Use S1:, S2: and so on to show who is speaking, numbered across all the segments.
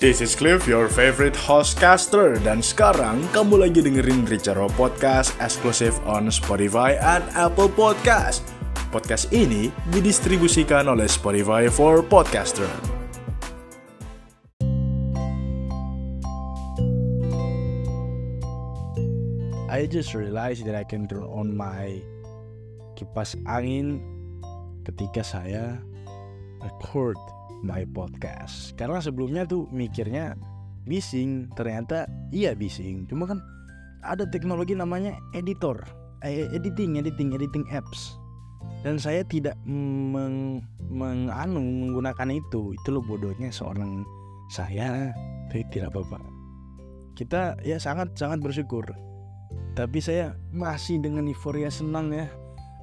S1: This is Cliff, your favorite hostcaster Dan sekarang kamu lagi dengerin Richaro Podcast Exclusive on Spotify and Apple Podcast. Podcast ini didistribusikan oleh Spotify for Podcaster. I just realized that I can turn on my kipas angin ketika saya record my podcast. Karena sebelumnya tuh mikirnya bising, ternyata iya bising. Cuma kan ada teknologi namanya editor, eh, editing, editing, editing apps. Dan saya tidak meng, menganu menggunakan itu. Itu loh bodohnya seorang saya, tapi tidak apa-apa. Kita ya sangat sangat bersyukur. Tapi saya masih dengan euforia senang ya.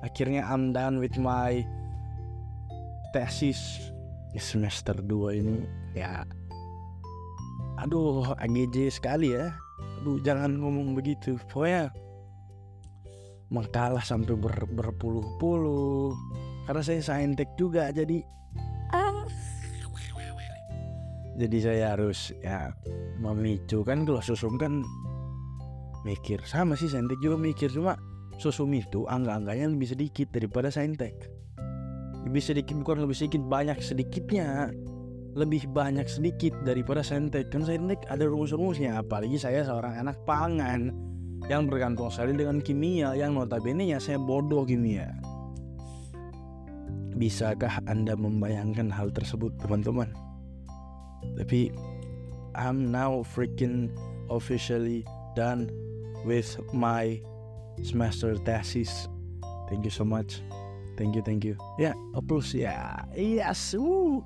S1: Akhirnya I'm done with my tesis semester 2 ini ya. Aduh AGJ sekali ya. Aduh jangan ngomong begitu. Pokoknya mengkalah sampai ber, berpuluh-puluh. Karena saya saintek juga jadi jadi saya harus ya memicu. Kan kalau susum kan mikir. Sama sih saintek juga mikir. Cuma susum itu angka-angkanya lebih sedikit daripada saintek lebih sedikit bukan lebih sedikit banyak sedikitnya. Lebih banyak sedikit daripada sentek. Kan sentek ada rumus-rumusnya apalagi saya seorang anak pangan yang bergantung sekali dengan kimia yang notabene nya saya bodoh kimia. Bisakah anda membayangkan hal tersebut teman-teman? Tapi I'm now freaking officially done with my semester thesis. Thank you so much Thank you, thank you. Ya, applause ya. Yes. Uh.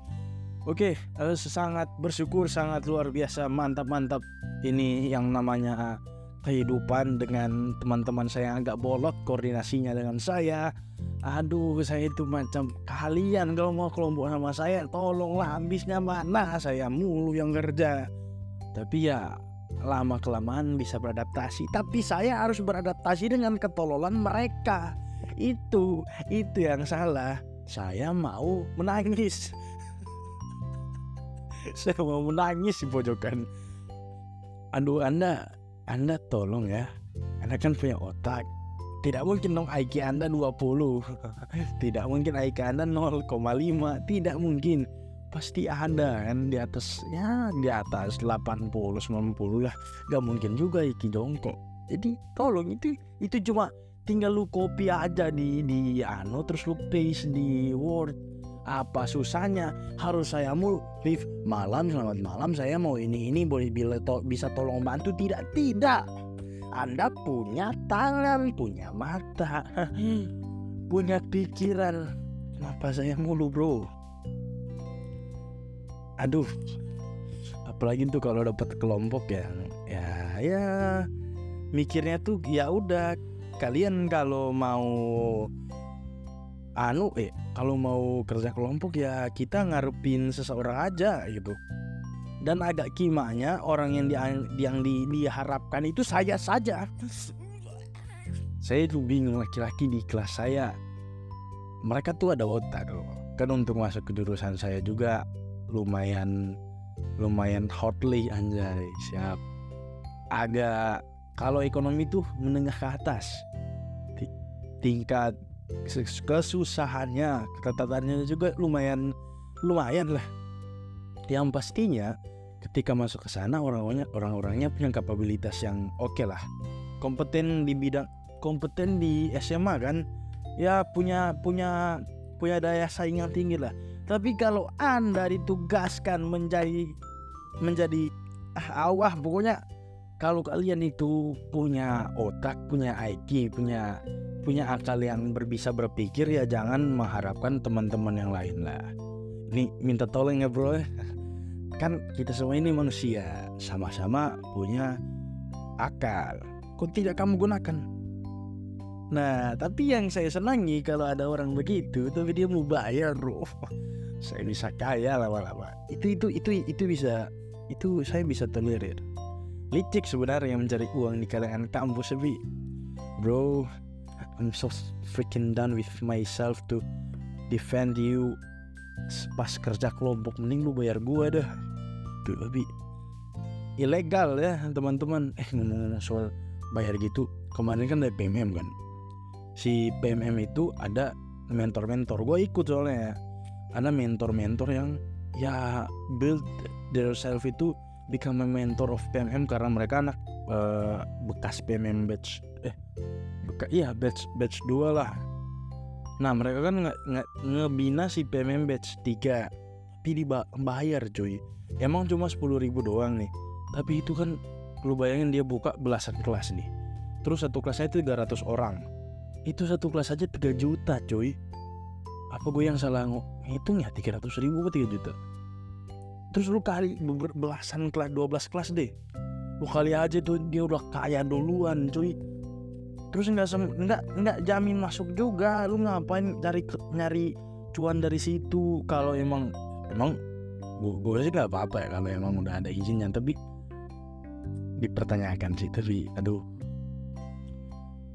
S1: Oke, okay, sangat bersyukur, sangat luar biasa, mantap, mantap. Ini yang namanya kehidupan dengan teman-teman saya yang agak bolot koordinasinya dengan saya. Aduh, saya itu macam kalian kalau mau kelompok sama saya, tolonglah habisnya mana saya mulu yang kerja. Tapi ya lama kelamaan bisa beradaptasi. Tapi saya harus beradaptasi dengan ketololan mereka itu itu yang salah. Saya mau menangis. Saya mau menangis di pojokan. Aduh anda anda tolong ya. Anda kan punya otak. Tidak mungkin dong IQ anda 20 tidak mungkin IQ anda 0,5 tidak mungkin. Pasti ada kan di atas ya di atas 80 90 lah. Gak mungkin juga IQ jongkok. Jadi tolong itu itu cuma tinggal lu copy aja di di ano terus lu paste di Word. Apa susahnya? Harus saya mulu live malam selamat malam saya mau ini ini boleh bila to, bisa tolong bantu? Tidak tidak. Anda punya tangan punya mata. Punya pikiran. Kenapa saya mulu bro? Aduh. Apalagi tuh kalau dapat kelompok ya. Ya ya. Mikirnya tuh ya udah kalian kalau mau anu eh kalau mau kerja kelompok ya kita ngarepin seseorang aja gitu. Dan agak kimanya orang yang di, yang di, diharapkan itu saya saja. Saya tuh bingung laki-laki di kelas saya. Mereka tuh ada otak loh kan untuk masuk ke jurusan saya juga lumayan lumayan hotly anjay siap. Agak kalau ekonomi tuh menengah ke atas. Tingkat kesusahannya keketatannya juga lumayan lumayan lah. Yang pastinya ketika masuk ke sana orang-orangnya orang-orangnya punya kapabilitas yang oke okay lah. Kompeten di bidang kompeten di SMA kan ya punya punya punya daya saing yang tinggi lah. Tapi kalau anda ditugaskan menjadi menjadi ah awah pokoknya kalau kalian itu punya otak, punya IQ, punya punya akal yang berbisa berpikir ya jangan mengharapkan teman-teman yang lain lah. Ini minta tolong ya bro. Kan kita semua ini manusia, sama-sama punya akal. Kok tidak kamu gunakan? Nah, tapi yang saya senangi kalau ada orang begitu, tapi dia mau bayar, bro. Saya bisa kaya lama-lama. Itu itu itu itu bisa itu saya bisa tolerir licik sebenarnya mencari uang di kalangan kampus tapi bro I'm so freaking done with myself to defend you. Pas kerja kelompok mending lu bayar gua dah. Tuh tapi ilegal ya teman-teman. Eh ngomong soal bayar gitu. Kemarin kan dari PMM kan. Si PMM itu ada mentor-mentor. Gue ikut soalnya ya. Ada mentor-mentor yang ya build their self itu become a mentor of PMM karena mereka anak uh, bekas PMM batch eh bekas iya batch batch 2 lah. Nah mereka kan nggak nge ngebina si PMM batch 3 tapi dibayar cuy. Emang cuma sepuluh ribu doang nih tapi itu kan lu bayangin dia buka belasan kelas nih. Terus satu kelasnya itu 300 orang. Itu satu kelas aja 3 juta cuy. Apa gue yang salah ngitung ya 300 ribu atau 3 juta terus lu kali belasan kelas 12 kelas deh. Lu kali aja tuh dia udah kaya duluan cuy. Terus nggak nggak nggak jamin masuk juga. Lu ngapain cari nyari cuan dari situ? Kalau emang emang gue sih nggak apa-apa ya kalau emang udah ada izinnya. Tapi dipertanyakan sih tapi aduh.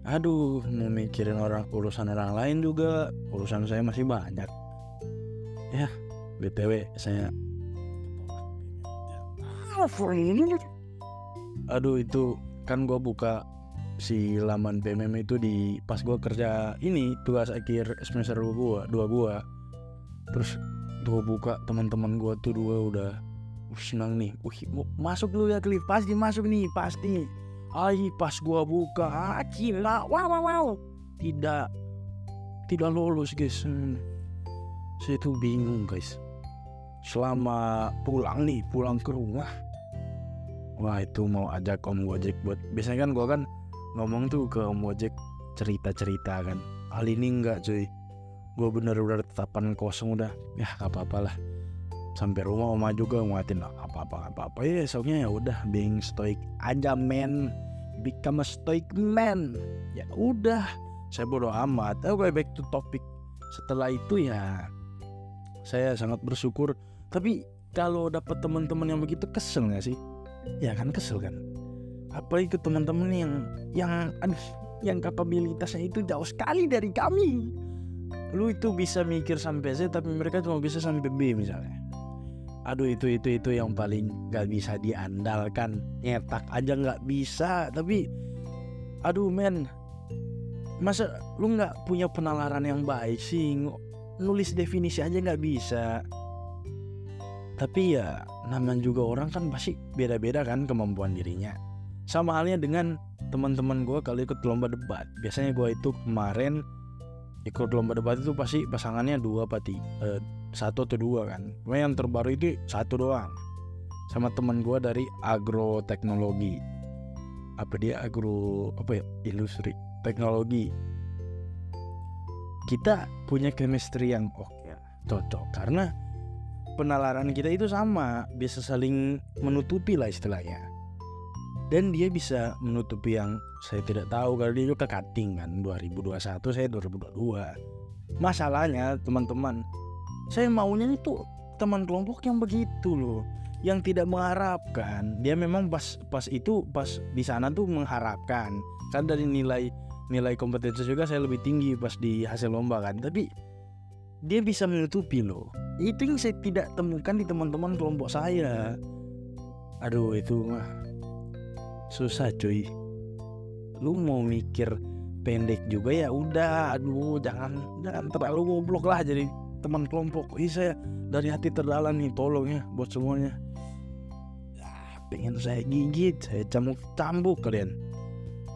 S1: Aduh mau mikirin orang urusan orang lain juga. Urusan saya masih banyak. Ya btw saya aduh itu kan gue buka si laman PMM itu di pas gue kerja ini tugas akhir semester dua dua gue terus gue buka teman-teman gue tuh dua udah uh, senang nih uh, masuk dulu ya klip pasti masuk nih pasti Ay, pas gua buka, ah, gila, wow, wow, wow. Tidak, tidak lolos guys. Hmm. Saya tuh bingung guys. Selama pulang nih, pulang ke rumah. Wah itu mau ajak Om Gojek buat Biasanya kan gua kan ngomong tuh ke Om Gojek cerita-cerita kan. Kali ini enggak cuy. Gue bener-bener tetapan kosong udah. Ya gak apa-apa lah. Sampai rumah oma juga nguatin apa apa apa apa ya esoknya ya udah being stoic aja men. Become a stoic man. Ya udah saya bodoh amat. Oke okay, back to topic. Setelah itu ya saya sangat bersyukur. Tapi kalau dapat teman-teman yang begitu kesel nggak sih ya kan kesel kan? Apalagi ke teman-teman yang yang aduh yang kapabilitasnya itu jauh sekali dari kami. Lu itu bisa mikir sampai Z tapi mereka cuma bisa sampai B misalnya. Aduh itu itu itu yang paling gak bisa diandalkan. Nyetak aja nggak bisa tapi aduh men. Masa lu nggak punya penalaran yang baik sih? Nulis definisi aja nggak bisa tapi ya namanya juga orang kan pasti beda-beda kan kemampuan dirinya. Sama halnya dengan teman-teman gue kalau ikut lomba debat. Biasanya gue itu kemarin ikut lomba debat itu pasti pasangannya dua pati eh, satu atau dua kan. Cuma yang terbaru itu satu doang. Sama teman gue dari agroteknologi. Apa dia? Agro apa ya? Industri teknologi. Kita punya chemistry yang oke. Okay, cocok. Karena penalaran kita itu sama. Bisa saling menutupi lah istilahnya. Dan dia bisa menutupi yang saya tidak tahu kalau dia juga cutting kan 2021 saya 2022 masalahnya teman-teman saya maunya itu teman kelompok yang begitu loh yang tidak mengharapkan. Dia memang pas pas itu pas di sana tuh mengharapkan. Kan dari nilai nilai kompetensi juga saya lebih tinggi pas di hasil lomba kan. Tapi dia bisa menutupi loh. Itu yang saya tidak temukan di teman-teman kelompok saya. Aduh itu mah susah cuy. Lu mau mikir pendek juga ya udah. Aduh jangan jangan terlalu goblok lah jadi teman kelompok. Ih saya dari hati terdalam nih tolong ya buat semuanya. Ya, pengen saya gigit saya cambuk cambuk kalian.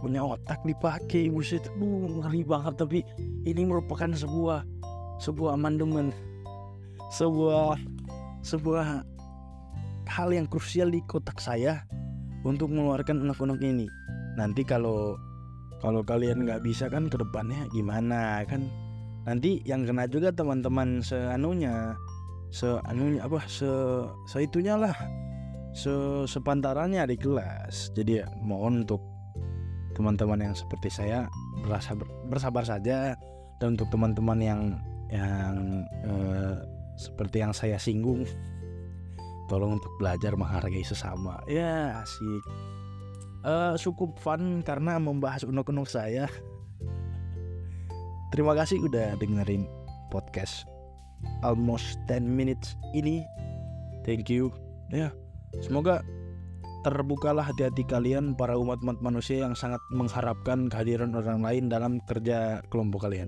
S1: Punya otak dipakai buset. Uh, ngeri banget tapi ini merupakan sebuah sebuah amandemen sebuah sebuah hal yang krusial di kotak saya untuk mengeluarkan unek-unek ini. Nanti kalau kalau kalian nggak bisa kan ke depannya gimana kan? Nanti yang kena juga teman-teman seanunya seanunya apa se seitunya lah se sepantarannya di kelas. Jadi ya mohon untuk teman-teman yang seperti saya berasa bersabar saja. Dan untuk teman-teman yang yang eh, seperti yang saya singgung tolong untuk belajar menghargai sesama ya asik uh, cukup fun karena membahas unek-unek saya Terima kasih udah dengerin podcast almost 10 minutes ini. Thank you. Ya, semoga terbukalah hati-hati kalian para umat-umat manusia yang sangat mengharapkan kehadiran orang lain dalam kerja kelompok kalian.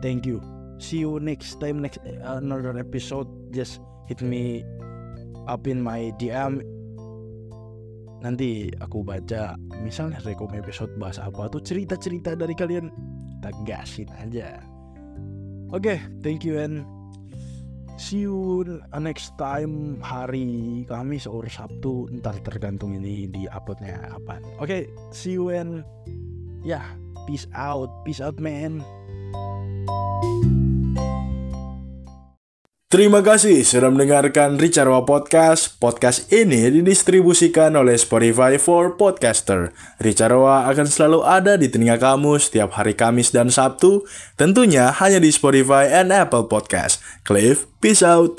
S1: Thank you. See you next time next another episode. Just hit me up in my DM. Nanti aku baca misalnya rekom episode bahas apa tuh cerita-cerita dari kalian kita gasin aja. Oke, okay, thank you and see you next time hari Kamis or Sabtu ntar tergantung ini di uploadnya apa oke okay, see you and ya yeah, peace out peace out man
S2: Terima kasih sudah mendengarkan Ricarwa Podcast. Podcast ini didistribusikan oleh Spotify for Podcaster. Ricarwa akan selalu ada di telinga kamu setiap hari Kamis dan Sabtu, tentunya hanya di Spotify and Apple Podcast. Cliff, peace out.